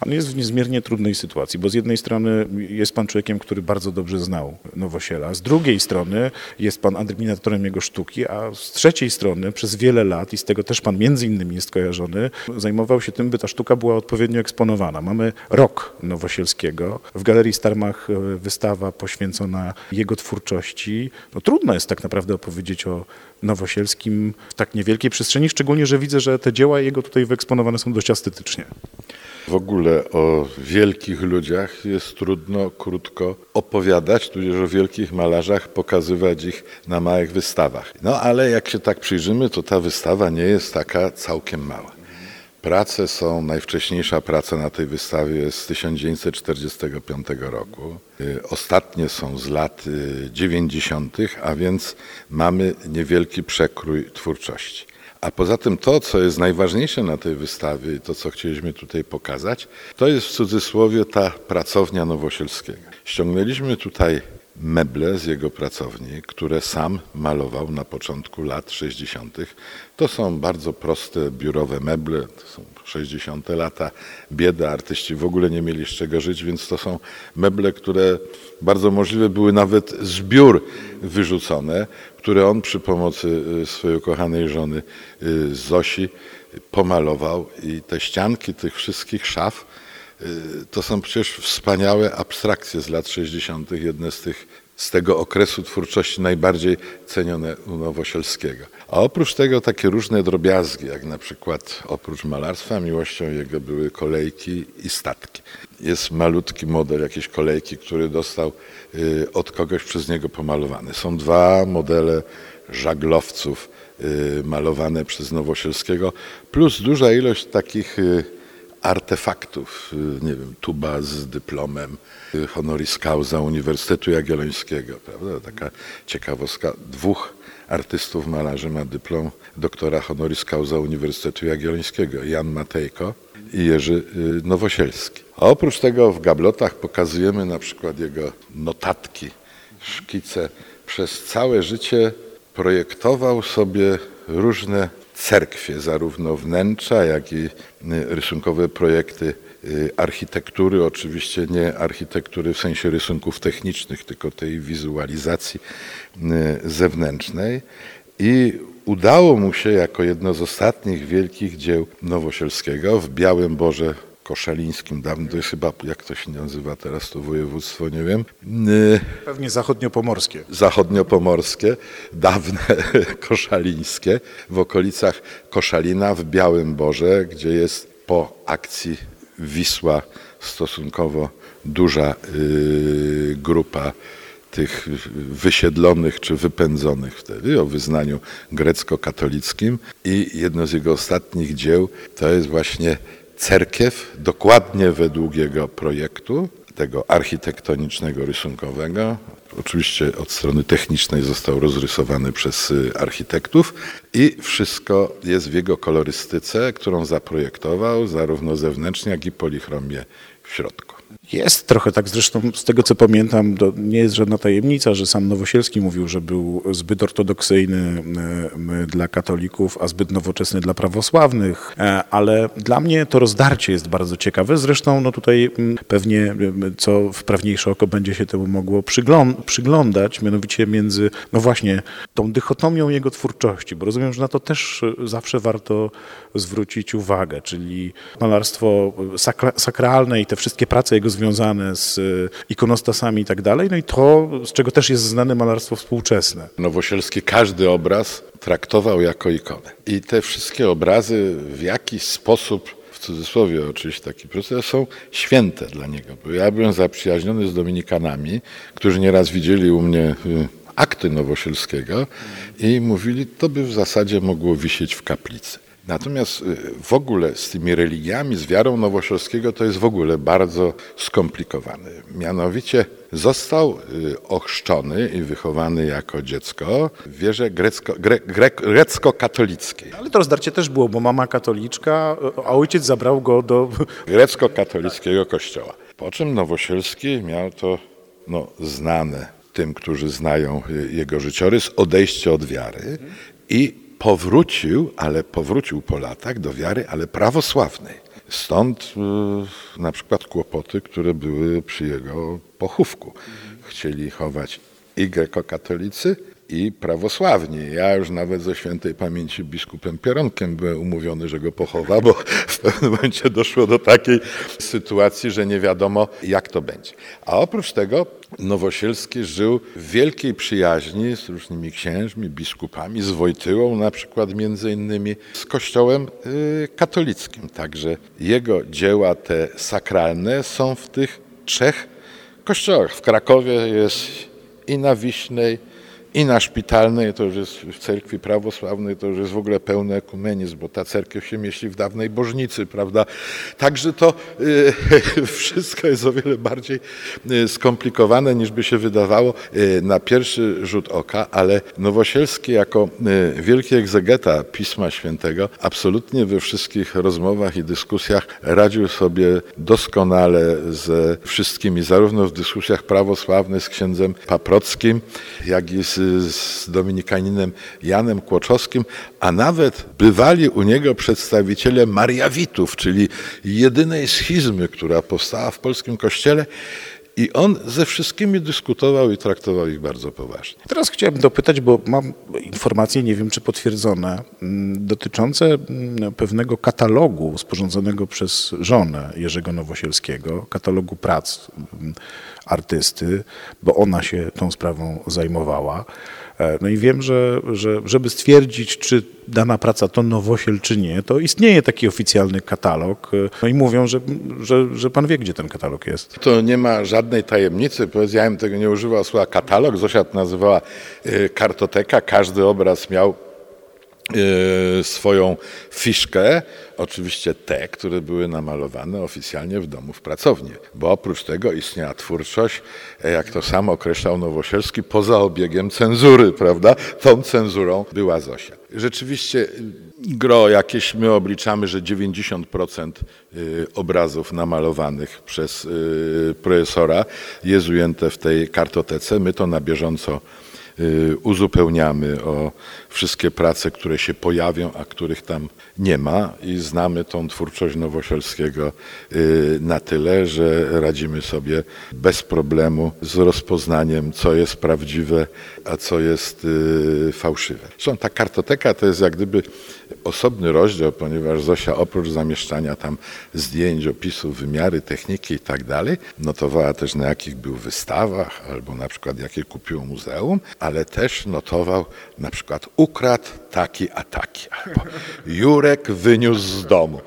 Pan jest w niezmiernie trudnej sytuacji, bo z jednej strony jest pan człowiekiem, który bardzo dobrze znał Nowosiela, z drugiej strony jest pan admiratorem jego sztuki, a z trzeciej strony przez wiele lat, i z tego też pan między innymi jest kojarzony, zajmował się tym, by ta sztuka była odpowiednio eksponowana. Mamy rok Nowosielskiego. W Galerii Starmach e, wystawa poświęcona jego twórczości. No, trudno jest tak naprawdę opowiedzieć o Nowosielskim w tak niewielkiej przestrzeni, szczególnie, że widzę, że te dzieła jego tutaj wyeksponowane są dość estetycznie. W ogóle o wielkich ludziach jest trudno krótko opowiadać, tudzież o wielkich malarzach pokazywać ich na małych wystawach. No ale jak się tak przyjrzymy, to ta wystawa nie jest taka całkiem mała. Prace są, najwcześniejsza praca na tej wystawie jest z 1945 roku. Y, Ostatnie są z lat y, 90., a więc mamy niewielki przekrój twórczości. A poza tym to, co jest najważniejsze na tej wystawie to, co chcieliśmy tutaj pokazać, to jest w cudzysłowie ta pracownia Nowosielskiego. Ściągnęliśmy tutaj meble z jego pracowni, które sam malował na początku lat 60. To są bardzo proste biurowe meble, to są 60. lata, bieda, artyści w ogóle nie mieli z czego żyć, więc to są meble, które bardzo możliwe były nawet z biur wyrzucone, które on przy pomocy y, swojej ukochanej żony y, Zosi pomalował i te ścianki tych wszystkich szaf to są przecież wspaniałe abstrakcje z lat 60., jedne z tych z tego okresu twórczości najbardziej cenione u Nowosielskiego. A oprócz tego takie różne drobiazgi, jak na przykład oprócz malarstwa miłością jego były kolejki i statki. Jest malutki model jakiejś kolejki, który dostał y, od kogoś przez niego pomalowany. Są dwa modele żaglowców y, malowane przez Nowosielskiego, plus duża ilość takich y, artefaktów, y, nie wiem, tuba z dyplomem y, honoris causa Uniwersytetu Jagiellońskiego, prawda? Taka ciekawostka. Dwóch artystów malarzy ma dyplom doktora honoris causa Uniwersytetu Jagiellońskiego. Jan Matejko i Jerzy y, Nowosielski. A oprócz tego w gablotach pokazujemy na przykład jego notatki, szkice. Przez całe życie projektował sobie różne cerkwie, zarówno wnętrza, jak i y, rysunkowe projekty y, architektury, oczywiście nie architektury w sensie rysunków technicznych, tylko tej wizualizacji y, zewnętrznej. I udało mu się jako jedno z ostatnich wielkich dzieł Nowosielskiego w Białym Borze Koszalińskim, dawno to jest chyba, jak to się nazywa teraz, to województwo, nie wiem, y, Pewnie zachodniopomorskie. zachodniopomorskie, dawne koszalińskie, w okolicach Koszalina w Białym Borze, gdzie jest po akcji Wisła stosunkowo duża y, grupa tych wysiedlonych czy wypędzonych wtedy o wyznaniu grecko-katolickim i jedno z jego ostatnich dzieł to jest właśnie cerkiew, dokładnie według jego projektu, tego architektonicznego, rysunkowego. Oczywiście od strony technicznej został rozrysowany przez y, architektów i wszystko jest w jego kolorystyce, którą zaprojektował zarówno zewnętrznie, jak i polichromie w środku. Jest trochę tak, zresztą z tego co pamiętam, to nie jest żadna tajemnica, że sam Nowosielski mówił, że był zbyt ortodoksyjny e, dla katolików, a zbyt nowoczesny dla prawosławnych, E, ale dla mnie to rozdarcie jest bardzo ciekawe. Zresztą no tutaj m, pewnie co wprawniejsze oko będzie się temu mogło przyglą- przyglądać, mianowicie między, no właśnie, tą dychotomią jego twórczości, bo rozumiem, że na to też e, zawsze warto zwrócić uwagę, czyli malarstwo sakra- sakralne i te wszystkie prace związane z e, ikonostasami i tak dalej, no i to, z czego też jest znane malarstwo współczesne. Nowosielski każdy obraz traktował jako ikonę. I te wszystkie obrazy w jakiś sposób, w cudzysłowie oczywiście taki proces, są święte dla niego. Bo ja byłem zaprzyjaźniony z Dominikanami, którzy nieraz widzieli u mnie y, akty Nowosielskiego i mówili, to by w zasadzie mogło wisieć w kaplicy. Natomiast y, w ogóle z tymi religiami, z wiarą Nowosielskiego to jest w ogóle bardzo skomplikowane. Mianowicie został y, ochrzczony i wychowany jako dziecko w wierze grecko, gre, gre, grecko-katolickiej. Ale to rozdarcie też było, bo mama katoliczka, a ojciec zabrał go do... Grecko-katolickiego kościoła. Po czym Nowosielski miał to no, znane tym, którzy znają y, jego życiorys, odejście od wiary i powrócił, ale powrócił po latach do wiary, ale prawosławnej. Stąd y, na przykład kłopoty, które były przy jego pochówku. Chcieli chować i grekokatolicy, i prawosławni. Ja już nawet ze świętej pamięci biskupem Pieronkiem byłem umówiony, że go pochowa, bo w pewnym momencie doszło do takiej sytuacji, że nie wiadomo jak to będzie. A oprócz tego Nowosielski żył w wielkiej przyjaźni z różnymi księżmi, biskupami, z Wojtyłą na przykład między innymi, z kościołem y, katolickim. Także jego dzieła te sakralne są w tych trzech kościołach. W Krakowie jest i na Wiśnej, i na szpitalnej, to już jest w cerkwi prawosławnej, to już jest w ogóle pełny ekumenizm, bo ta cerkiew się mieści w dawnej Bożnicy, prawda? Także to y, wszystko jest o wiele bardziej y, skomplikowane niż by się wydawało y, na pierwszy rzut oka, ale Nowosielski jako y, wielki egzegeta Pisma Świętego absolutnie we wszystkich rozmowach i dyskusjach radził sobie doskonale ze wszystkimi, zarówno w dyskusjach prawosławnych z księdzem Paprockim, jak i z z dominikaninem Janem Kłoczowskim, a nawet bywali u niego przedstawiciele Mariawitów, czyli jedynej schizmy, która powstała w polskim kościele. I on ze wszystkimi dyskutował i traktował ich bardzo poważnie. Teraz chciałem dopytać, bo mam informacje, nie wiem czy potwierdzone, mm, dotyczące mm, pewnego katalogu sporządzonego przez żonę Jerzego Nowosielskiego, katalogu prac mm, artysty, bo ona się tą sprawą zajmowała. E, No i wiem, że, że żeby stwierdzić, czy dana praca to nowosiel, czy nie, to istnieje taki oficjalny katalog. E, No i mówią, że, że, że pan wie, gdzie ten katalog jest. To nie ma żadnej tajemnicy. Ja bym tego nie używał słowa katalog. Zosia to nazywała y, kartoteka. Każdy obraz miał swoją fiszkę, oczywiście te, które były namalowane oficjalnie w domu w pracowni, bo oprócz tego istniała twórczość, e, jak to sam określał Nowosielski, poza obiegiem cenzury, prawda? Tą cenzurą była Zosia. Rzeczywiście y, gro jakieś my obliczamy, że 90% y, obrazów namalowanych przez y, profesora jest ujęte w tej kartotece. My to na bieżąco y, uzupełniamy o wszystkie prace, które się pojawią, a których tam nie ma i znamy tą twórczość Nowosielskiego y, na tyle, że radzimy sobie bez problemu z rozpoznaniem, co jest prawdziwe, a co jest y, fałszywe. Zresztą ta kartoteka to jest jak gdyby osobny rozdział, ponieważ Zosia oprócz zamieszczania tam zdjęć, opisów, wymiary, techniki i tak dalej, notowała też na jakich był wystawach albo na przykład jakie kupiło muzeum, ale też notował na przykład ukradł taki a taki, albo Jurek wyniósł z domu.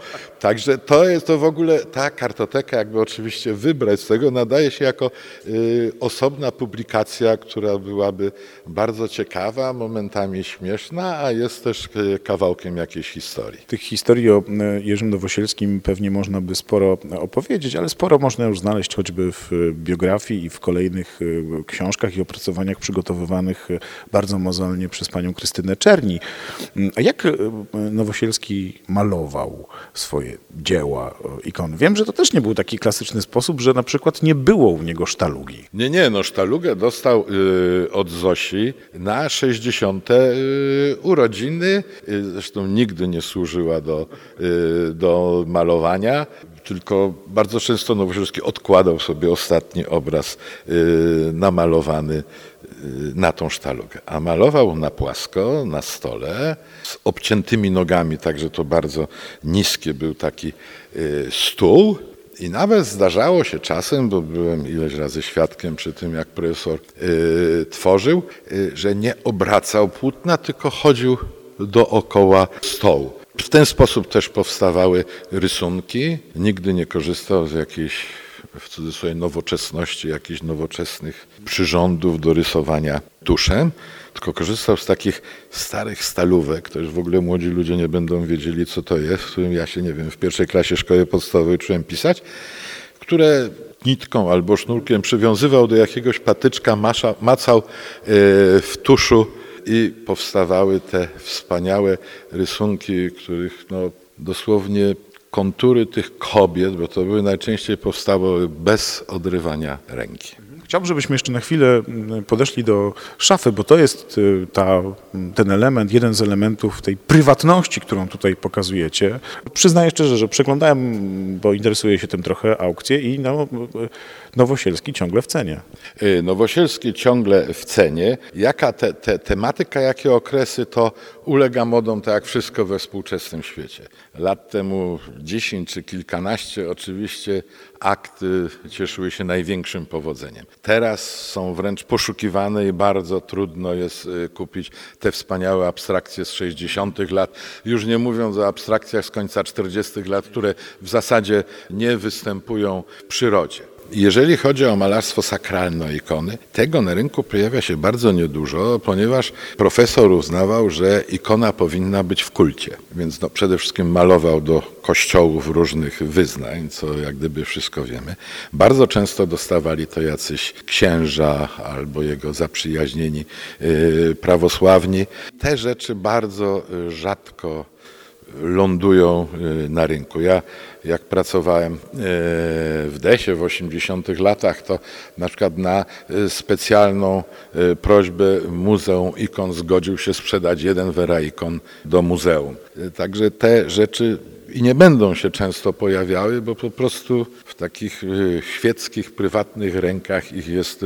Także to jest to w ogóle, ta kartoteka jakby oczywiście wybrać z tego, nadaje się jako y, osobna publikacja, która byłaby bardzo ciekawa, momentami śmieszna, a jest też y, kawałkiem jakiejś historii. Tych historii o e, Jerzym Nowosielskim pewnie można by sporo opowiedzieć, ale sporo można już znaleźć choćby w biografii i w kolejnych książkach i opracowaniach przygotowywanych bardzo mozolnie przez panią Krystynę Czerni. Mm, A jak Nowosielski malował swoje dzieła, e, ikony? Wiem, że to też nie był taki klasyczny sposób, że na przykład nie było u niego sztalugi. Nie, nie, no sztalugę dostał y, od Zosi na 60. Y, urodziny. Y, zresztą nigdy nie służyła do, do malowania. Tylko bardzo często Nowosielski odkładał sobie ostatni obraz namalowany na tą sztalugę. A malował na płasko, na stole, z obciętymi nogami, także to bardzo niskie był taki y, stół. I nawet zdarzało się czasem, bo byłem ileś razy świadkiem przy tym, jak profesor y, tworzył, y, że nie obracał płótna, tylko chodził dookoła stołu. W ten sposób też powstawały rysunki. Nigdy nie korzystał z jakiejś, w cudzysłowie, nowoczesności, jakichś nowoczesnych przyrządów do rysowania tuszem, tylko korzystał z takich starych stalówek, to już w ogóle młodzi ludzie nie będą wiedzieli, co to jest, w którym ja się, nie wiem, w pierwszej klasie szkoły podstawowej uczyłem pisać, które nitką albo sznurkiem przywiązywał do jakiegoś patyczka, masza, macał e, w tuszu i powstawały te wspaniałe rysunki, których no, dosłownie kontury tych kobiet, bo to były najczęściej powstały bez odrywania ręki. Chciałbym, żebyśmy jeszcze na chwilę mm, podeszli do szafy, bo to jest y, ta, ten element, jeden z elementów tej prywatności, którą tutaj pokazujecie. Przyznaję szczerze, że przeglądałem, bo interesuję się tym trochę, aukcje i no, Nowosielski ciągle w cenie. Y, Nowosielski ciągle w cenie. Jaka te, te, tematyka, jakie okresy, to ulega modom, tak jak wszystko we współczesnym świecie. Lat temu 10 czy kilkanaście oczywiście akty cieszyły się największym powodzeniem. Teraz są wręcz poszukiwane i bardzo trudno jest y, kupić te wspaniałe abstrakcje z 60 lat, już nie mówiąc o abstrakcjach z końca 40 lat, które w zasadzie nie występują w przyrodzie. Jeżeli chodzi o malarstwo sakralne ikony, tego na rynku pojawia się bardzo niedużo, ponieważ profesor uznawał, że ikona powinna być w kulcie. Więc no, przede wszystkim malował do kościołów różnych wyznań, co jak gdyby wszystko wiemy. Bardzo często dostawali to jacyś księża albo jego zaprzyjaźnieni yy, prawosławni. Te rzeczy bardzo rzadko lądują y, na rynku. Ja jak pracowałem y, w Desie w 80 latach, to na przykład na y, specjalną prośbę Muzeum Ikon zgodził się sprzedać jeden wera ikon do muzeum. Także te rzeczy i nie będą się często pojawiały, bo po prostu w takich świeckich, prywatnych rękach ich jest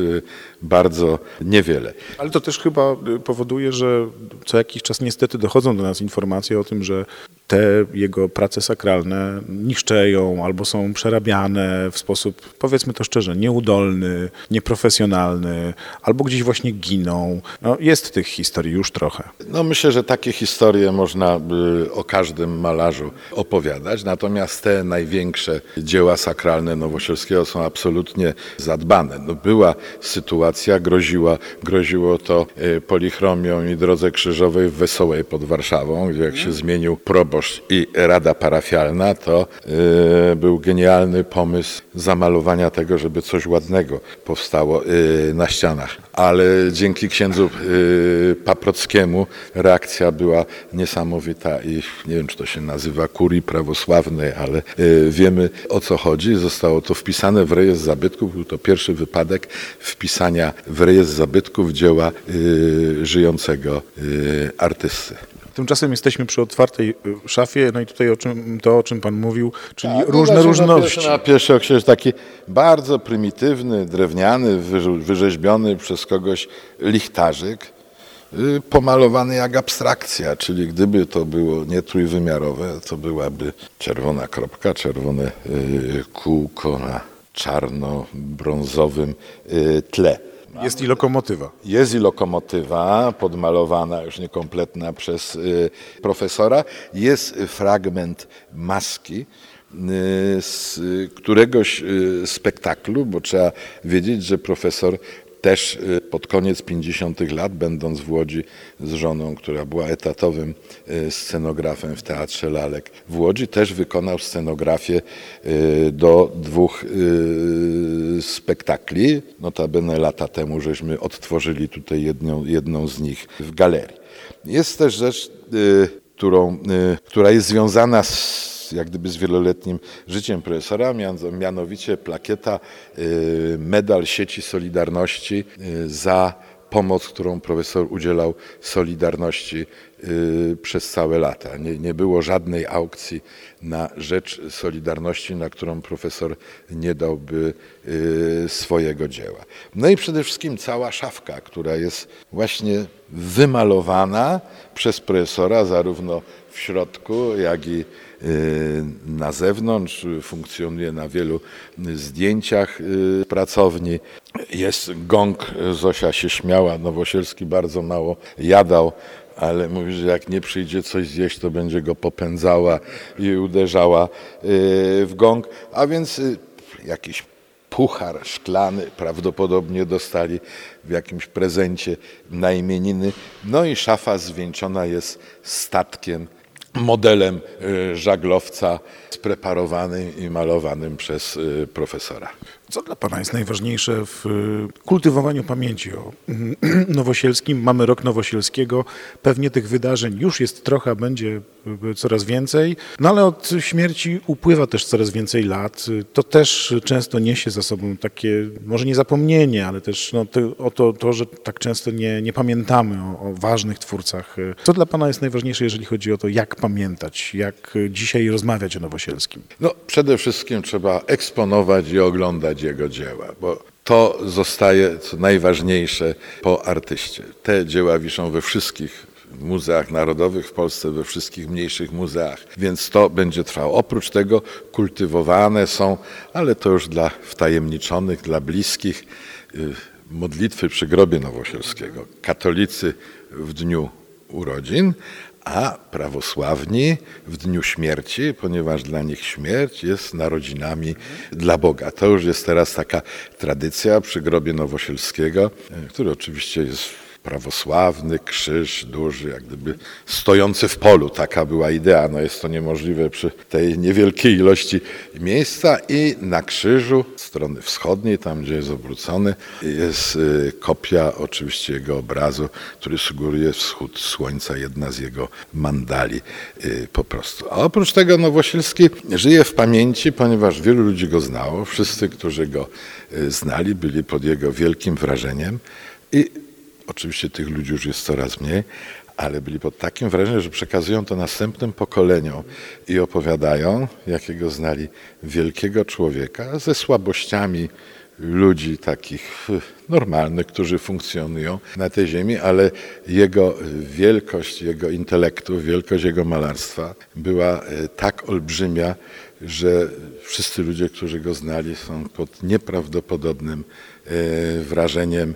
bardzo niewiele. Ale to też chyba powoduje, że co jakiś czas niestety dochodzą do nas informacje o tym, że te jego prace sakralne niszczeją albo są przerabiane w sposób, powiedzmy to szczerze, nieudolny, nieprofesjonalny, albo gdzieś właśnie giną. No, jest tych historii już trochę. No myślę, że takie historie można by o każdym malarzu opowiadać, natomiast te największe dzieła sakralne Nowosielskiego są absolutnie zadbane. No, była sytuacja, groziła, groziło to e, polichromią i drodze krzyżowej w Wesołej pod Warszawą, gdzie jak się zmienił proboszcz i rada parafialna, to e, był genialny pomysł zamalowania tego, żeby coś ładnego powstało e, na ścianach. Ale dzięki księdzu Paprockiemu reakcja była niesamowita i nie wiem, czy to się nazywa kurii prawosławnej, ale wiemy o co chodzi. Zostało to wpisane w rejestr zabytków. Był to pierwszy wypadek wpisania w rejestr zabytków dzieła żyjącego artysty. Tymczasem jesteśmy przy otwartej y, szafie, no i tutaj o czym, to, o czym Pan mówił, czyli Tak, no różne znaczy różności. Na pierwszy, jest taki bardzo prymitywny, drewniany, wyrzeźbiony przez kogoś lichtarzyk, y, pomalowany jak abstrakcja, czyli gdyby to było nie trójwymiarowe, to byłaby czerwona kropka, czerwone y, kółko na czarno-brązowym tle. Jest i lokomotywa. Jest i lokomotywa podmalowana, już niekompletna przez y, profesora. Jest fragment maski y, z któregoś y, spektaklu, bo trzeba wiedzieć, że profesor też y, pod koniec 50 lat, będąc w Łodzi z żoną, która była etatowym y, scenografem w Teatrze Lalek w Łodzi, też wykonał scenografię y, do dwóch spektakli. Notabene lata temu żeśmy odtworzyli tutaj jedną, jedną z nich w galerii. Jest też rzecz, którą, która jest związana z jak gdyby z wieloletnim życiem profesora, mian- mianowicie plakieta, y, medal sieci Solidarności y, za pomoc, którą profesor udzielał Solidarności przez całe lata. Nie, nie było żadnej aukcji na rzecz Solidarności, na którą profesor nie dałby y, swojego dzieła. No i przede wszystkim cała szafka, która jest właśnie wymalowana przez profesora zarówno w środku, jak i y, na zewnątrz, funkcjonuje na wielu zdjęciach y, pracowni. Jest gong, Zosia się śmiała, Nowosielski bardzo mało jadał, ale mówi, że jak nie przyjdzie coś zjeść, to będzie go popędzała i uderzała y, w gong, a więc y, jakiś puchar szklany prawdopodobnie dostali w jakimś prezencie na imieniny. No i szafa zwieńczona jest statkiem, modelem y, żaglowca spreparowanym i malowanym przez profesora. Co dla Pana jest najważniejsze w y, kultywowaniu pamięci o Nowosielskim? Mamy rok Nowosielskiego, pewnie tych wydarzeń już jest trochę, będzie y, coraz więcej, no ale od śmierci upływa też coraz więcej lat. Y, To też często niesie za sobą takie, może nie zapomnienie, ale też no, to, o to, to, że tak często nie, nie pamiętamy o, o ważnych twórcach. Co dla Pana jest najważniejsze, jeżeli chodzi o to, jak pamiętać, jak dzisiaj rozmawiać o Nowosielskim? No, przede wszystkim trzeba eksponować i oglądać jego dzieła, bo to zostaje co najważniejsze po artyście. Te dzieła wiszą we wszystkich muzeach narodowych w Polsce, we wszystkich mniejszych muzeach, więc to będzie trwało. Oprócz tego kultywowane są, ale to już dla wtajemniczonych, dla bliskich, y, modlitwy przy grobie Nowosielskiego. Katolicy w dniu urodzin, a prawosławni w dniu śmierci, ponieważ dla nich śmierć jest narodzinami dla Boga. To już jest teraz taka tradycja przy grobie Nowosielskiego, e, który oczywiście jest prawosławny, krzyż duży, jak gdyby stojący w polu. Taka była idea. No jest to niemożliwe przy tej niewielkiej ilości miejsca i na krzyżu strony wschodniej, tam gdzie jest obrócony, jest y, kopia oczywiście jego obrazu, który sugeruje wschód słońca, jedna z jego mandali y, po prostu. A oprócz tego Nowosielski żyje w pamięci, ponieważ wielu ludzi go znało. Wszyscy, którzy go y, znali, byli pod jego wielkim wrażeniem i Oczywiście tych ludzi już jest coraz mniej, ale byli pod takim wrażeniem, że przekazują to następnym pokoleniom i opowiadają, jakiego znali wielkiego człowieka ze słabościami ludzi takich y, normalnych, którzy funkcjonują na tej ziemi, ale jego wielkość, jego intelektu, wielkość jego malarstwa była y, tak olbrzymia, że wszyscy ludzie, którzy go znali, są pod nieprawdopodobnym y, wrażeniem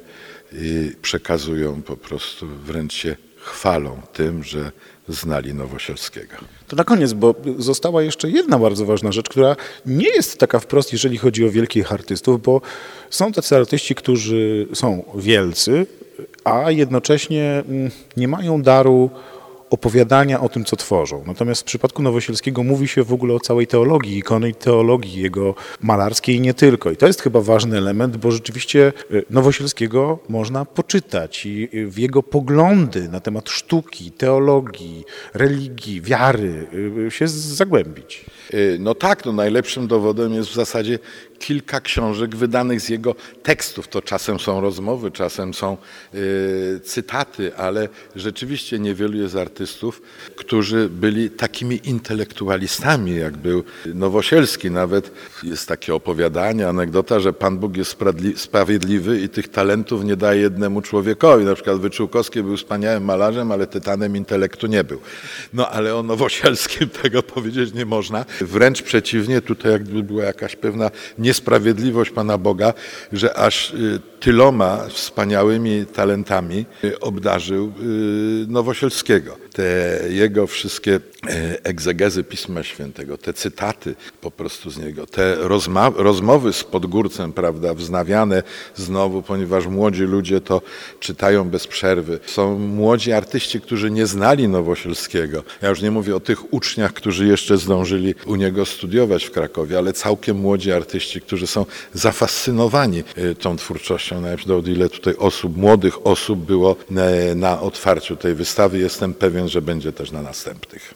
przekazują po prostu, wręcz się chwalą tym, że znali Nowosielskiego. To na koniec, bo została jeszcze jedna bardzo ważna rzecz, która nie jest taka wprost, jeżeli chodzi o wielkich artystów, bo są tacy artyści, którzy są wielcy, a jednocześnie mm, nie mają daru opowiadania o tym, co tworzą. Natomiast w przypadku Nowosielskiego mówi się w ogóle o całej teologii, ikony teologii jego malarskiej i nie tylko. I to jest chyba ważny element, bo rzeczywiście y, Nowosielskiego można poczytać i y, w jego poglądy na temat sztuki, teologii, religii, wiary y, się zagłębić. No tak, no najlepszym dowodem jest w zasadzie kilka książek wydanych z jego tekstów. To czasem są rozmowy, czasem są y, cytaty, ale rzeczywiście niewielu jest artystów, którzy byli takimi intelektualistami, jak był Nowosielski. Nawet jest takie opowiadanie, anegdota, że Pan Bóg jest sprawiedliwy i tych talentów nie daje jednemu człowiekowi. Na przykład Wyczółkowski był wspaniałym malarzem, ale tytanem intelektu nie był. No ale o Nowosielskim tego powiedzieć nie można. Wręcz przeciwnie, tutaj jakby była jakaś pewna niesprawiedliwość Pana Boga, że aż y, tyloma wspaniałymi talentami y, obdarzył y, Nowosielskiego. Te jego wszystkie egzegezy Pisma Świętego, te cytaty po prostu z niego, te rozmowy z Podgórcem, prawda, wznawiane znowu, ponieważ młodzi ludzie to czytają bez przerwy. Są młodzi artyści, którzy nie znali Nowosielskiego. Ja już nie mówię o tych uczniach, którzy jeszcze zdążyli u niego studiować w Krakowie, ale całkiem młodzi artyści, którzy są zafascynowani e, tą twórczością. Nawet do ile tutaj osób, młodych osób było na, na otwarciu tej wystawy. Jestem pewien, że będzie też na następnych.